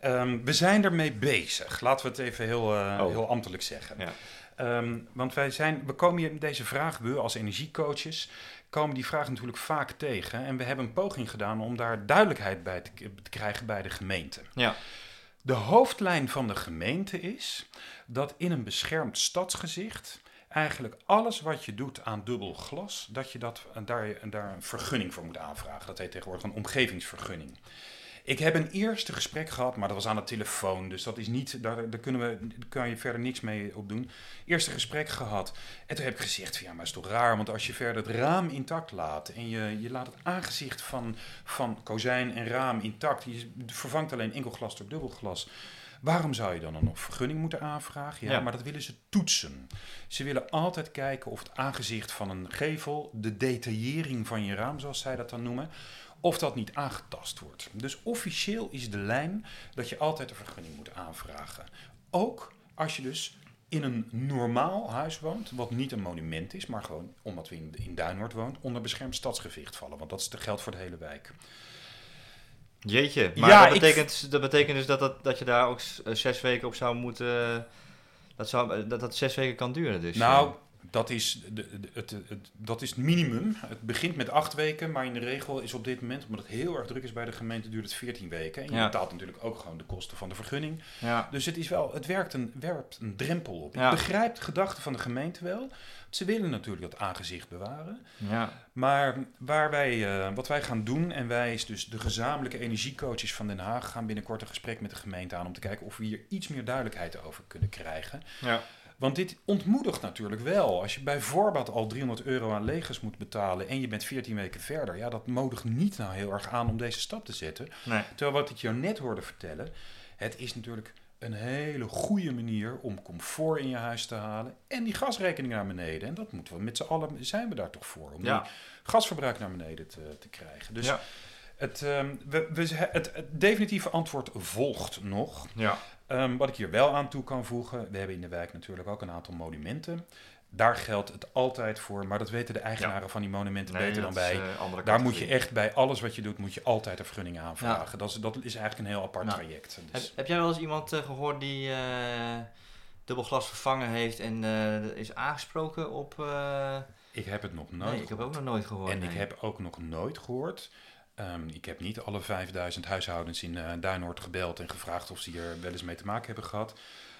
Ehm, we zijn ermee bezig. Laten we het even heel, eh, Oh. heel ambtelijk zeggen. Ja. Ehm, want wij zijn, we komen hier met deze vraag, we als energiecoaches, komen die vragen natuurlijk vaak tegen. En we hebben een poging gedaan om daar duidelijkheid bij te, te krijgen bij de gemeente. Ja. De hoofdlijn van de gemeente is dat in een beschermd stadsgezicht eigenlijk alles wat je doet aan dubbel glas, dat je dat, daar, daar een vergunning voor moet aanvragen. Dat heet tegenwoordig een omgevingsvergunning. Ik heb een eerste gesprek gehad, maar dat was aan de telefoon. Dus dat is niet, daar, daar kunnen we, daar kan je verder niks mee op doen. Eerste gesprek gehad. En toen heb ik gezegd: van, ja, maar is toch raar? Want als je verder het raam intact laat. en je, je laat het aangezicht van, van kozijn en raam intact. je vervangt alleen enkel glas door dubbel glas. Waarom zou je dan nog vergunning moeten aanvragen? Ja, Ja. maar dat willen ze toetsen. Ze willen altijd kijken of het aangezicht van een gevel, de detaillering van je raam, zoals zij dat dan noemen, of dat niet aangetast wordt. Dus officieel is de lijn dat je altijd een vergunning moet aanvragen. Ook als je dus in een normaal huis woont, wat niet een monument is, maar gewoon omdat we in, in Duinoord woont, onder beschermd stadsgevicht vallen. Want dat geldt voor de hele wijk. Jeetje, maar Ja, dat, betekent, dat betekent dus dat, dat, dat je daar ook eh, zes weken op zou moeten... Dat, zou, eh, dat dat zes weken kan duren dus. Nou, dat is, de, de- het, het, dat is het minimum. Het begint met acht weken, maar in de regel is op dit moment, omdat het heel erg druk is bij de gemeente, duurt het 14 weken. En je Ja. betaalt natuurlijk ook gewoon de kosten van de vergunning. ja. Dus het, is wel, het werkt een, werpt een drempel op. Ja. Ik begrijp de gedachte van de gemeente wel. Ze willen natuurlijk dat aangezicht bewaren. ja. Maar waar wij, eh, wat wij gaan doen, en wij is dus de gezamenlijke energiecoaches van Den Haag gaan binnenkort een gesprek met de gemeente aan om te kijken of we hier iets meer duidelijkheid over kunnen krijgen. ja. Want dit ontmoedigt natuurlijk wel. Als je bij voorbaat al 300 euro aan legers moet betalen en je bent 14 weken verder, ja, dat modigt niet nou heel erg aan om deze stap te zetten. Nee. Terwijl wat ik jou net hoorde vertellen, het is natuurlijk een hele goede manier om comfort in je huis te halen en die gasrekening naar beneden. En dat moeten we met z'n allen, zijn we daar toch voor, om Ja. die gasverbruik naar beneden te, te krijgen. Dus ja. Het, ehm, we, we, het, het definitieve antwoord volgt nog. ja. Ehm, wat ik hier wel aan toe kan voegen, we hebben in de wijk natuurlijk ook een aantal monumenten. Daar geldt het altijd voor, maar dat weten de eigenaren van die monumenten Nee, beter dan wij. eh, Daar moet je echt bij alles wat je doet, moet je altijd een vergunning aanvragen. Dat, is, dat is eigenlijk een heel apart traject. Heb, Dus, heb jij wel eens iemand eh, gehoord die eh dubbel glas vervangen heeft en is aangesproken op... ik heb het nog nooit nee, ik heb ook nog nooit gehoord. En nee. ik heb ook nog nooit gehoord. Ehm, ik heb niet alle 5000 huishoudens in Duinoord gebeld en gevraagd of ze hier wel eens mee te maken hebben gehad.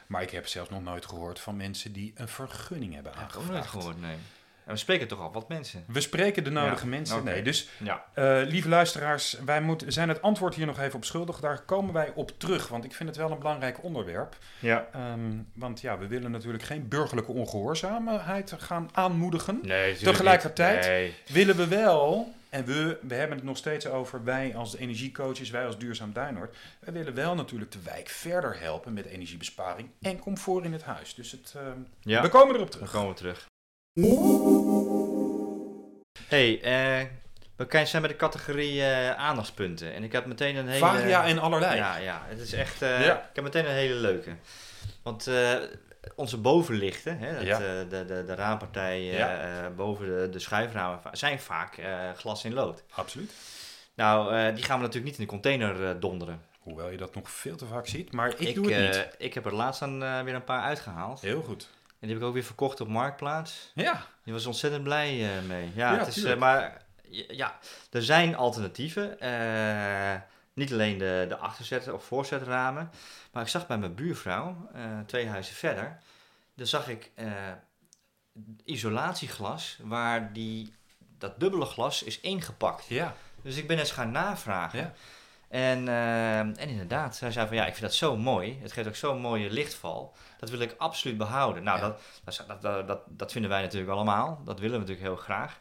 Maar ik heb zelfs nog nooit gehoord van mensen die een vergunning hebben Ja, ik heb nooit aangevraagd. gehoord, nee. En we spreken toch al wat mensen. We spreken de nodige Ja, mensen. Nee, dus Ja. eh, lieve luisteraars, wij moeten, zijn het antwoord hier nog even op schuldig. Daar komen wij op terug, want ik vind het wel een belangrijk onderwerp. Ja. Ehm, want ja, we willen natuurlijk geen burgerlijke ongehoorzaamheid gaan aanmoedigen. Nee, Tegelijkertijd- Nee. Willen we wel, en we, we hebben het nog steeds over wij als energiecoaches, wij als Duurzaam Duinoord. Wij willen wel natuurlijk de wijk verder helpen met energiebesparing en comfort in het huis. Dus het, ehm, Ja, we komen erop terug. komen we terug. hey, eh, we zijn bij de categorie eh, aandachtspunten. En ik heb meteen een hele... Varia en allerlei. Ja, ja, het is echt... eh, Ja. Ik heb meteen een hele leuke. Want onze bovenlichten, hè, dat, Ja. eh, de, de, de raampartij eh, Ja. boven de, de schuiframen, zijn vaak eh, glas in lood. Absoluut. Nou, die gaan we natuurlijk niet in de container donderen. Hoewel je dat nog veel te vaak ziet, maar ik, ik, doe het niet. ik heb er laatst dan weer een paar uitgehaald. Heel goed. En die heb ik ook weer verkocht op Marktplaats. Ja, Die was ontzettend blij mee. Ja, Ja, het is, maar ja, er zijn alternatieven. Niet alleen de, de achterzet- of voorzetramen. Maar ik zag bij mijn buurvrouw, eh, twee huizen verder, daar zag ik eh, isolatieglas waar die, dat dubbele glas is ingepakt. ja, Dus ik ben eens gaan navragen. Ja. En, eh, en inderdaad, zij zei van ja, ik vind dat zo mooi. Het geeft ook zo'n mooie lichtval. Dat wil ik absoluut behouden. Nou, Ja. dat, dat, dat, dat vinden wij natuurlijk allemaal. Dat willen we natuurlijk heel graag.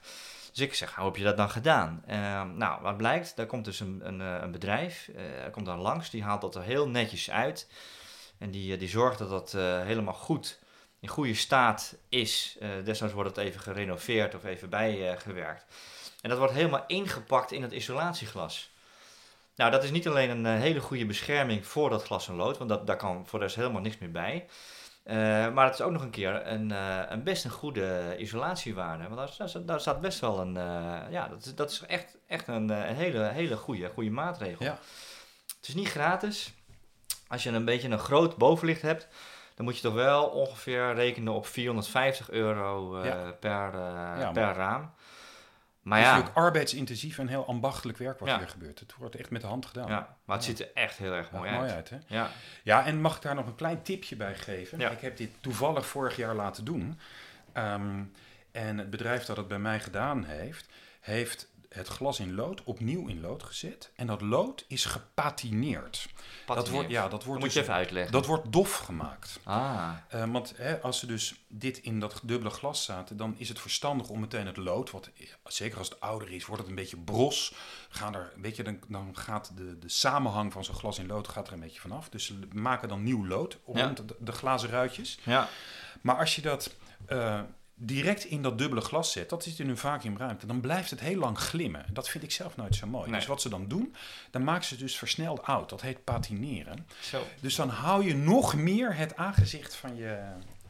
Dus ik zeg, hoe heb je dat dan gedaan? Eh, nou, wat blijkt, daar komt dus een, een, eh, een bedrijf, eh komt dan langs, die haalt dat er heel netjes uit. En die, eh, die zorgt dat dat helemaal goed, in goede staat is. Desnoods wordt het even gerenoveerd of even bijgewerkt. En dat wordt helemaal ingepakt in het isolatieglas. Nou, dat is niet alleen een hele goede bescherming voor dat glas en lood, want dat, daar kan voor de rest helemaal niks meer bij. Eh, maar het is ook nog een keer een, eh, een best een goede isolatiewaarde. Want daar, daar, staat- daar staat best wel een. eh, ja, dat is, dat is echt, echt een, een hele, hele goede, goede maatregel. Ja. Het is niet gratis. Als je een beetje een groot bovenlicht hebt, dan moet je toch wel ongeveer rekenen op 450 euro Ja. per, Ja, per raam. Maar Het is ja, natuurlijk arbeidsintensief en heel ambachtelijk werk wat Ja. hier gebeurt. Het wordt echt met de hand gedaan. ja, maar het ziet er echt heel erg mooi mooi uit. hè? Ja, Ja, en mag ik daar nog een klein tipje bij geven? Ik heb dit toevallig vorig jaar laten doen. Ehm, en het bedrijf dat het bij mij gedaan heeft, heeft het glas in lood opnieuw in lood gezet. En dat lood is gepatineerd. Dat wordt, ja, dat Dat wordt, moet je dus- even uitleggen. dat wordt dof gemaakt. Ah, Eh, want hè, als ze dus dit in dat dubbele glas zaten, dan is het verstandig om meteen het lood, wat eh, zeker als het ouder is, wordt het een beetje bros. Gaan er, weet je, dan, dan gaat de, de samenhang van zo'n glas in lood gaat er een beetje vanaf. Dus ze maken dan nieuw lood Ja. rond de, de glazen ruitjes. ja. Maar als je dat eh, direct in dat dubbele glas zet, dat zit in een vacuümruimte, dan blijft het heel lang glimmen. Dat vind ik zelf nooit zo mooi. Nee. Dus wat ze dan doen, dan maken ze het dus versneld oud. Dat heet patineren. Zo. Dus dan hou je nog meer het aangezicht van je,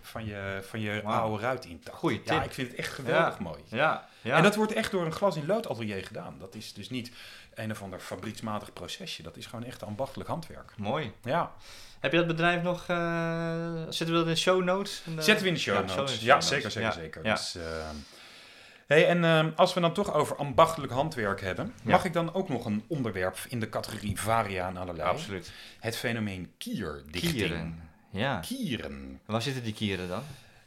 van je, van je oude ruit intact. Goeie Ja, tip. ik vind het echt geweldig Ja. mooi. Ja, ja. En dat wordt echt door een glas in lood atelier gedaan. Dat is dus niet een of ander fabrieksmatig procesje. Dat is gewoon echt ambachtelijk handwerk. Mooi. Ja. Heb je dat bedrijf nog... eh, zitten we dat in de show notes? Zetten we in de show Ja, notes. de show ja, notes. zeker, zeker, zeker. Dus, eh, hey, en ehm, als we dan toch over ambachtelijk handwerk hebben, Ja. mag ik dan ook nog een onderwerp in de categorie varia en allerlei. Absoluut. Het fenomeen kierdichting. Kieren. Ja. Kieren. Waar zitten die kieren dan?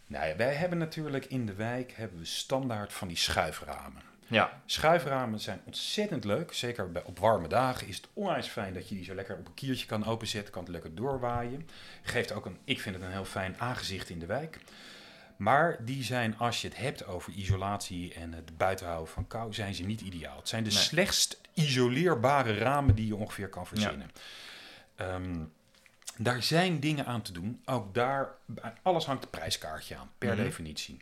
Nou ja, wij hebben natuurlijk in de wijk hebben we standaard van die schuiframen. Ja. Schuiframen zijn ontzettend leuk. Zeker bij, op warme dagen is het onwijs fijn dat je die zo lekker op een kiertje kan openzetten. Kan het lekker doorwaaien. Geeft ook een, ik vind het een heel fijn aangezicht in de wijk. Maar die zijn, als je het hebt over isolatie en het buitenhouden van kou, zijn ze niet ideaal. Het zijn de Nee. slechtst isoleerbare ramen die je ongeveer kan verzinnen. Ehm, daar zijn dingen aan te doen. Ook daar, alles hangt een prijskaartje aan, per Mhm. definitie.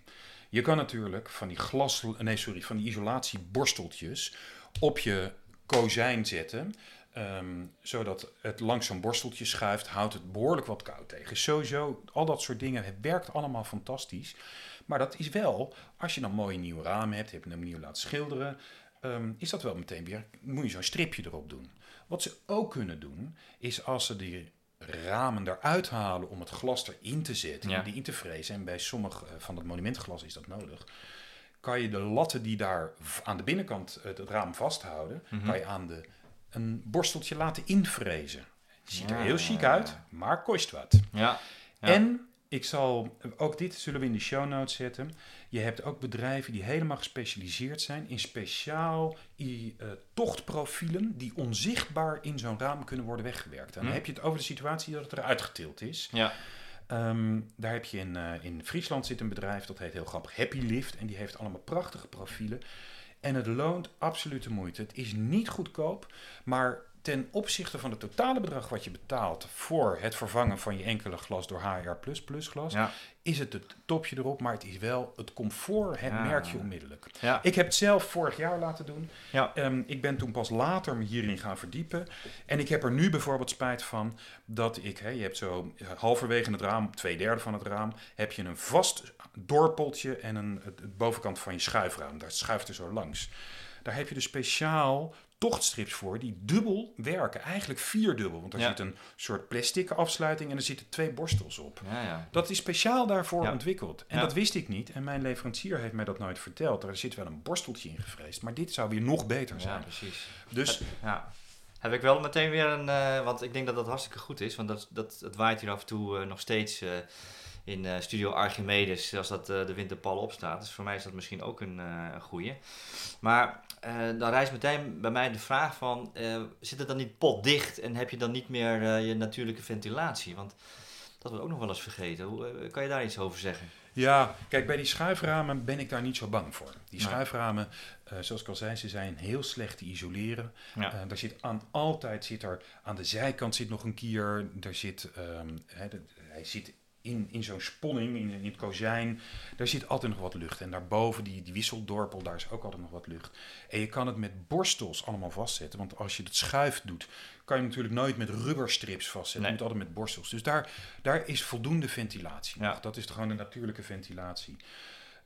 Je kan natuurlijk van die glas, nee sorry, van die isolatieborsteltjes op je kozijn zetten. ehm, zodat het langs zo'n borsteltje schuift, houdt het behoorlijk wat koud tegen. Sowieso, al dat soort dingen, het werkt allemaal fantastisch. Maar dat is wel, als je dan mooie nieuwe ramen hebt, je hebt hem nieuw laten schilderen, ehm, is dat wel meteen weer, moet je zo'n stripje erop doen. Wat ze ook kunnen doen, is als ze die ramen eruit halen om het glas erin te zetten, Ja. die in te frezen, en bij sommige eh, van het monumentglas is dat nodig, kan je de latten die daar aan de binnenkant het, raam vasthouden, Mhm. kan je aan de, een borsteltje laten invrezen. Ziet er Ja. heel chic uit, maar kost wat. Ja. Ja. En ik zal, ook dit zullen we in de show notes zetten. Je hebt ook bedrijven die helemaal gespecialiseerd zijn in speciaal i- eh, tochtprofielen die onzichtbaar in zo'n raam kunnen worden weggewerkt. En dan Hm. heb je het over de situatie dat het eruit getild is. Ja. Ehm, daar heb je in, eh, in Friesland zit een bedrijf, dat heet heel grappig Happy Lift. En die heeft allemaal prachtige profielen. En het loont absoluut de moeite. Het is niet goedkoop, maar ten opzichte van het totale bedrag wat je betaalt voor het vervangen van je enkele glas door HR++ glas, Ja. is het het topje erop, maar het is wel het comfort, het Ja. merk je onmiddellijk. Ja. Ik heb het zelf vorig jaar laten doen. Ja. Ehm, ik ben toen pas later me hierin gaan verdiepen. En ik heb er nu bijvoorbeeld spijt van dat ik, hè, je hebt zo eh, halverwege het raam, twee derde van het raam, heb je een vast doorpeltje en een, het, het bovenkant van je schuifraam. Daar schuift er zo langs. Daar heb je dus speciaal tochtstrips voor die dubbel werken. Eigenlijk vierdubbel, want er Ja. zit een soort plastic afsluiting en er zitten twee borstels op. Ja, ja. Dat is speciaal daarvoor Ja. ontwikkeld. En Ja. dat wist ik niet. En mijn leverancier heeft mij dat nooit verteld. Er zit wel een borsteltje in gevreesd. Maar dit zou weer nog beter Ja, zijn. precies. Dus Ja. Heb ik wel meteen weer een, eh, want ik denk dat dat hartstikke goed is, want dat, dat, het waait hier af en toe eh, nog steeds eh, in Studio Archimedes, als dat de winterpal opstaat. Dus voor mij is dat misschien ook een, een goeie. Maar eh, dan rijst meteen bij mij de vraag van, eh, zit het dan niet potdicht en heb je dan niet meer eh, je natuurlijke ventilatie? Want dat wordt ook nog wel eens vergeten. Hoe, kan je daar iets over zeggen? ja, kijk, bij die schuiframen ben ik daar niet zo bang voor. Die schuiframen, zoals ik al zei, ze zijn heel slecht te isoleren. Ja. Daar zit aan, altijd zit er, aan de zijkant zit nog een kier. Er zit, de- hij zit in, in zo'n sponning, in, in het kozijn. Daar zit altijd nog wat lucht. En daarboven, die, die wisseldorpel, daar is ook altijd nog wat lucht. En je kan het met borstels allemaal vastzetten. Want als je het schuift doet, kan je natuurlijk nooit met rubberstrips vastzetten. Nee. Je moet altijd met borstels. Dus daar, daar is voldoende ventilatie. Ja. Dat is gewoon de natuurlijke ventilatie.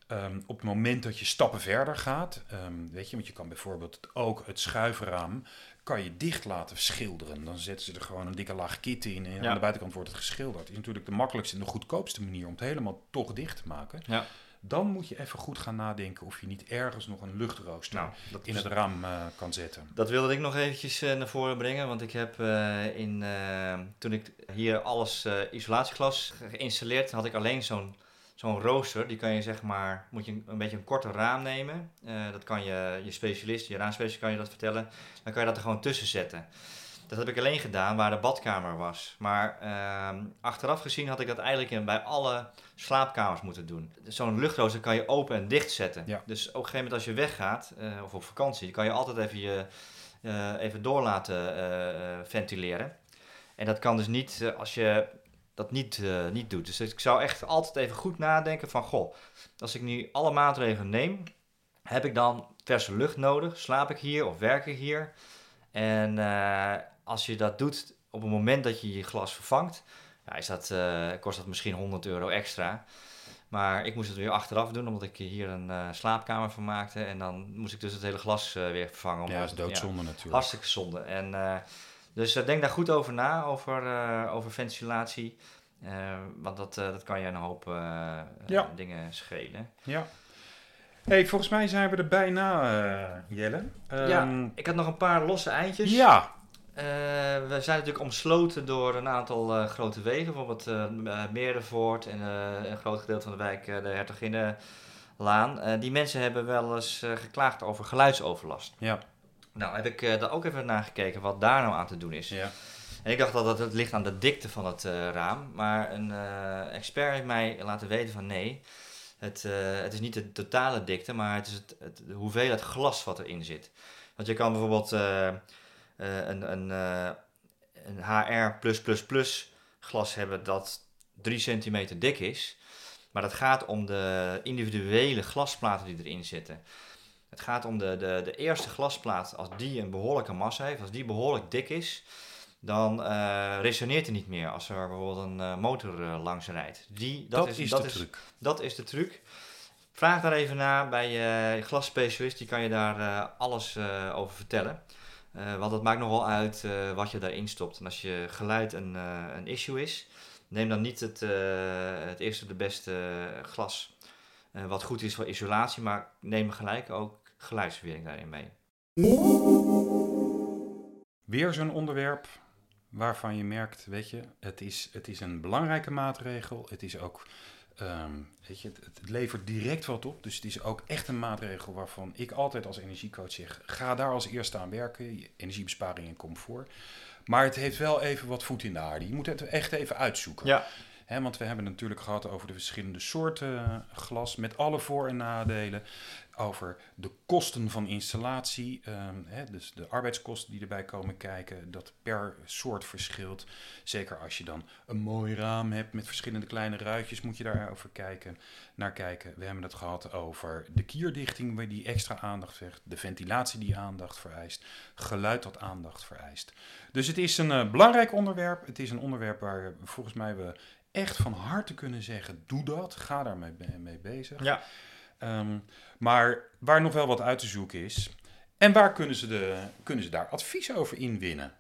Ehm, op het moment dat je stappen verder gaat, ehm, weet je, want je kan bijvoorbeeld ook het schuifraam kan je dicht laten schilderen. Dan zetten ze er gewoon een dikke laag kit in en Ja. aan de buitenkant wordt het geschilderd. is natuurlijk de makkelijkste en de goedkoopste manier om het helemaal toch dicht te maken. Ja. dan moet je even goed gaan nadenken of je niet ergens nog een luchtrooster Nou, dat in het raam eh, kan zetten. Dat wilde ik nog eventjes eh, naar voren brengen, want ik heb eh, in, toen ik hier alles eh, isolatieglas geïnstalleerd, had ik alleen zo'n zo'n rooster. Die kan je zeg maar, moet je een, een beetje een korter raam nemen. Eh, dat kan je, je specialist, je raamspecialist kan je dat vertellen. Dan kan je dat er gewoon tussen zetten. Dat heb ik alleen gedaan waar de badkamer was. Maar ehm, achteraf gezien had ik dat eigenlijk in, bij alle slaapkamers moeten doen. Zo'n luchtrooster kan je open en dicht zetten. Ja. Dus op een gegeven moment als je weggaat, eh, of op vakantie, kan je altijd even je eh, even door laten ventileren. En dat kan dus niet als je dat niet, eh, niet doet. Dus ik zou echt altijd even goed nadenken van, goh, als ik nu alle maatregelen neem, heb ik dan verse lucht nodig? Slaap ik hier of werk ik hier? En eh, als je dat doet op het moment dat je je glas vervangt, ja, is dat, eh, kost dat misschien 100 euro extra. Maar ik moest het weer achteraf doen, omdat ik hier een slaapkamer van maakte. En dan moest ik dus het hele glas weer vervangen. Ja, dat is doodzonde natuurlijk. Hartstikke zonde. En, dus eh, denk daar goed over na, over, eh, over ventilatie. Eh, want dat, dat kan je een hoop Ja. dingen schelen. Ja. hey, volgens mij zijn we er bijna, eh, Jelle. Ja. Ehm, Ik had nog een paar losse eindjes. ja. We zijn natuurlijk omsloten door een aantal grote wegen. Bijvoorbeeld Meerdervoort en een groot gedeelte van de wijk de Hertoginnenlaan. Die mensen hebben wel eens geklaagd over geluidsoverlast. Ja. Nou, heb ik eh, daar ook even naar gekeken wat daar nou aan te doen is. ja. En ik dacht dat het, het ligt aan de dikte van het eh, raam. Maar een eh, expert heeft mij laten weten van nee. Het, het is niet de totale dikte, maar het is het, het, de hoeveelheid glas wat erin zit. Want je kan bijvoorbeeld een, een, een HR glas hebben dat 3 centimeter dik is. Maar dat gaat om de individuele glasplaten die erin zitten. Het gaat om de, de, de eerste glasplaat, als die een behoorlijke massa heeft, als die behoorlijk dik is, dan eh, resoneert hij niet meer als er bijvoorbeeld een eh, motor eh, langs rijdt. Die, Dat, is, dat de is, truc. dat is de truc. Vraag daar even naar bij je glasspecialist, die kan je daar alles over vertellen. Want het maakt nogal uit wat je daarin stopt. En als je geluid een, een issue is, neem dan niet het, het eerste de beste glas wat goed is voor isolatie, maar neem gelijk ook geluidsverwering daarin mee. Weer zo'n onderwerp waarvan je merkt, weet je, het is, het is een belangrijke maatregel. Het is ook, ehm, weet je, het, het levert direct wat op. Dus het is ook echt een maatregel waarvan ik altijd als energiecoach zeg, ga daar als eerste aan werken. Energiebesparing en comfort. Maar het heeft wel even wat voet in de aarde. Je moet het echt even uitzoeken. Ja, want we hebben het natuurlijk gehad over de verschillende soorten glas met alle voor- en nadelen. Over de kosten van installatie, ehm, hè, dus de arbeidskosten die erbij komen kijken, dat per soort verschilt. Zeker als je dan een mooi raam hebt met verschillende kleine ruitjes, moet je daarover kijken, naar kijken. We hebben het gehad over de kierdichting, waar die extra aandacht vecht, de ventilatie die aandacht vereist, geluid dat aandacht vereist. Dus het is een eh, belangrijk onderwerp. Het is een onderwerp waar volgens mij we echt van harte kunnen zeggen: doe dat, ga daarmee mee bezig. ja. Ehm, maar waar nog wel wat uit te zoeken is. En waar kunnen ze, de, kunnen ze daar advies over inwinnen?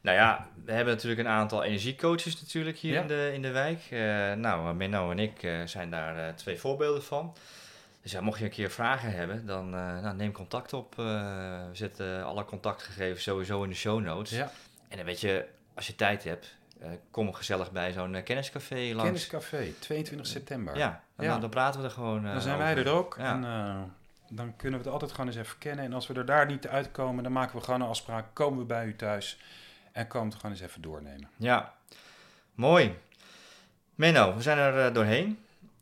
Nou ja, we hebben natuurlijk een aantal energiecoaches natuurlijk hier Ja. in, de, in de wijk. Eh, nou, Menno en ik eh, zijn daar eh, twee voorbeelden van. Dus ja, mocht je een keer vragen hebben, dan eh, nou, neem contact op. Eh, we zetten alle contactgegevens sowieso in de show notes. Ja, En dan weet je, als je tijd hebt, eh, kom gezellig bij zo'n eh, kenniscafé langs. Kenniscafé, 22 september. Ja, dan, Ja. dan praten we er gewoon eh, Dan zijn wij er ook. Ja. En dan kunnen we het altijd gewoon eens even kennen. En als we er daar niet uitkomen, dan maken we gewoon een afspraak. Komen we bij u thuis en komen we het gewoon eens even doornemen. Ja, mooi. Menno, we zijn er doorheen.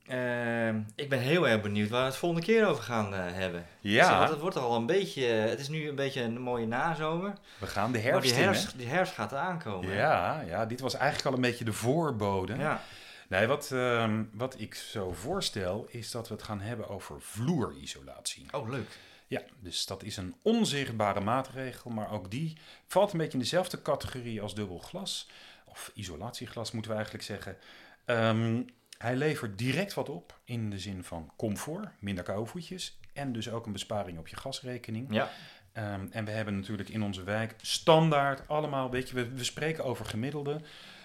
Eh, ik ben heel erg benieuwd waar we het volgende keer over gaan eh, hebben. Zeg, want het wordt al een beetje, het is nu een beetje een mooie nazomer. we gaan de Maar herfst die in, hè? herfst, die herfst gaat eraan komen. hè? Ja, ja, dit was eigenlijk al een beetje de voorbode. ja. Nee, wat, ehm, wat ik zo voorstel is dat we het gaan hebben over vloerisolatie. Oh, leuk. Ja, dus dat is een onzichtbare maatregel, maar ook die valt een beetje in dezelfde categorie als dubbel glas. Of isolatieglas moeten we eigenlijk zeggen. Ehm, hij levert direct wat op in de zin van comfort, minder koude voetjes en dus ook een besparing op je gasrekening. Ja, Ehm, en we hebben natuurlijk in onze wijk standaard allemaal, weet je, we, we spreken over gemiddelde,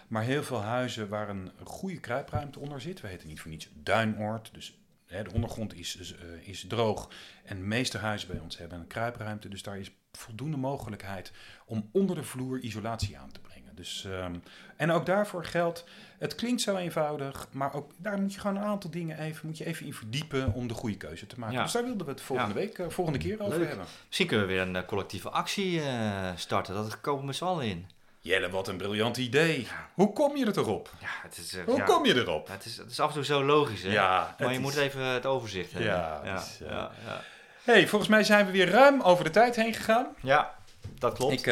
maar heel veel huizen waar een goede kruipruimte onder zit. We heten niet voor niets duinoord, dus hè, de ondergrond is, is, eh, is droog en de meeste huizen bij ons hebben een kruipruimte. Dus daar is voldoende mogelijkheid om onder de vloer isolatie aan te brengen. Dus, ehm, en ook daarvoor geldt, het klinkt zo eenvoudig, maar ook daar moet je gewoon een aantal dingen even, moet je even in verdiepen om de goede keuze te maken. Ja. Dus daar wilden we het volgende Ja. week, eh, volgende keer over Leuk. hebben. Misschien kunnen we weer een eh, collectieve actie eh, starten. Dat komen we met z'n allen in. Jelle, wat een briljant idee. Hoe kom je er toch op? Ja, het is, Hoe ja. kom je erop? Ja, het, is, het is af en toe zo logisch, hè? Ja, maar je is- moet even het overzicht hebben. Ja, ja, is, ja, ja. hey, volgens mij zijn we weer ruim over de tijd heen gegaan. Ja, dat klopt. Ik,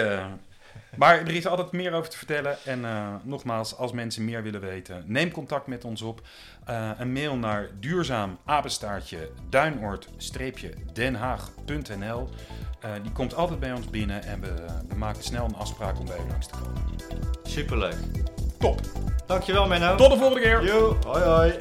maar er is altijd meer over te vertellen. En eh, nogmaals, als mensen meer willen weten, neem contact met ons op. Eh, een mail naar duurzaam apenstaartje duinoord-denhaag.nl. Eh, die komt altijd bij ons binnen en we, we maken snel een afspraak om bij u langs te komen. Superleuk. Top! Dankjewel, Menno. Tot de volgende keer! Yo, hoi hoi.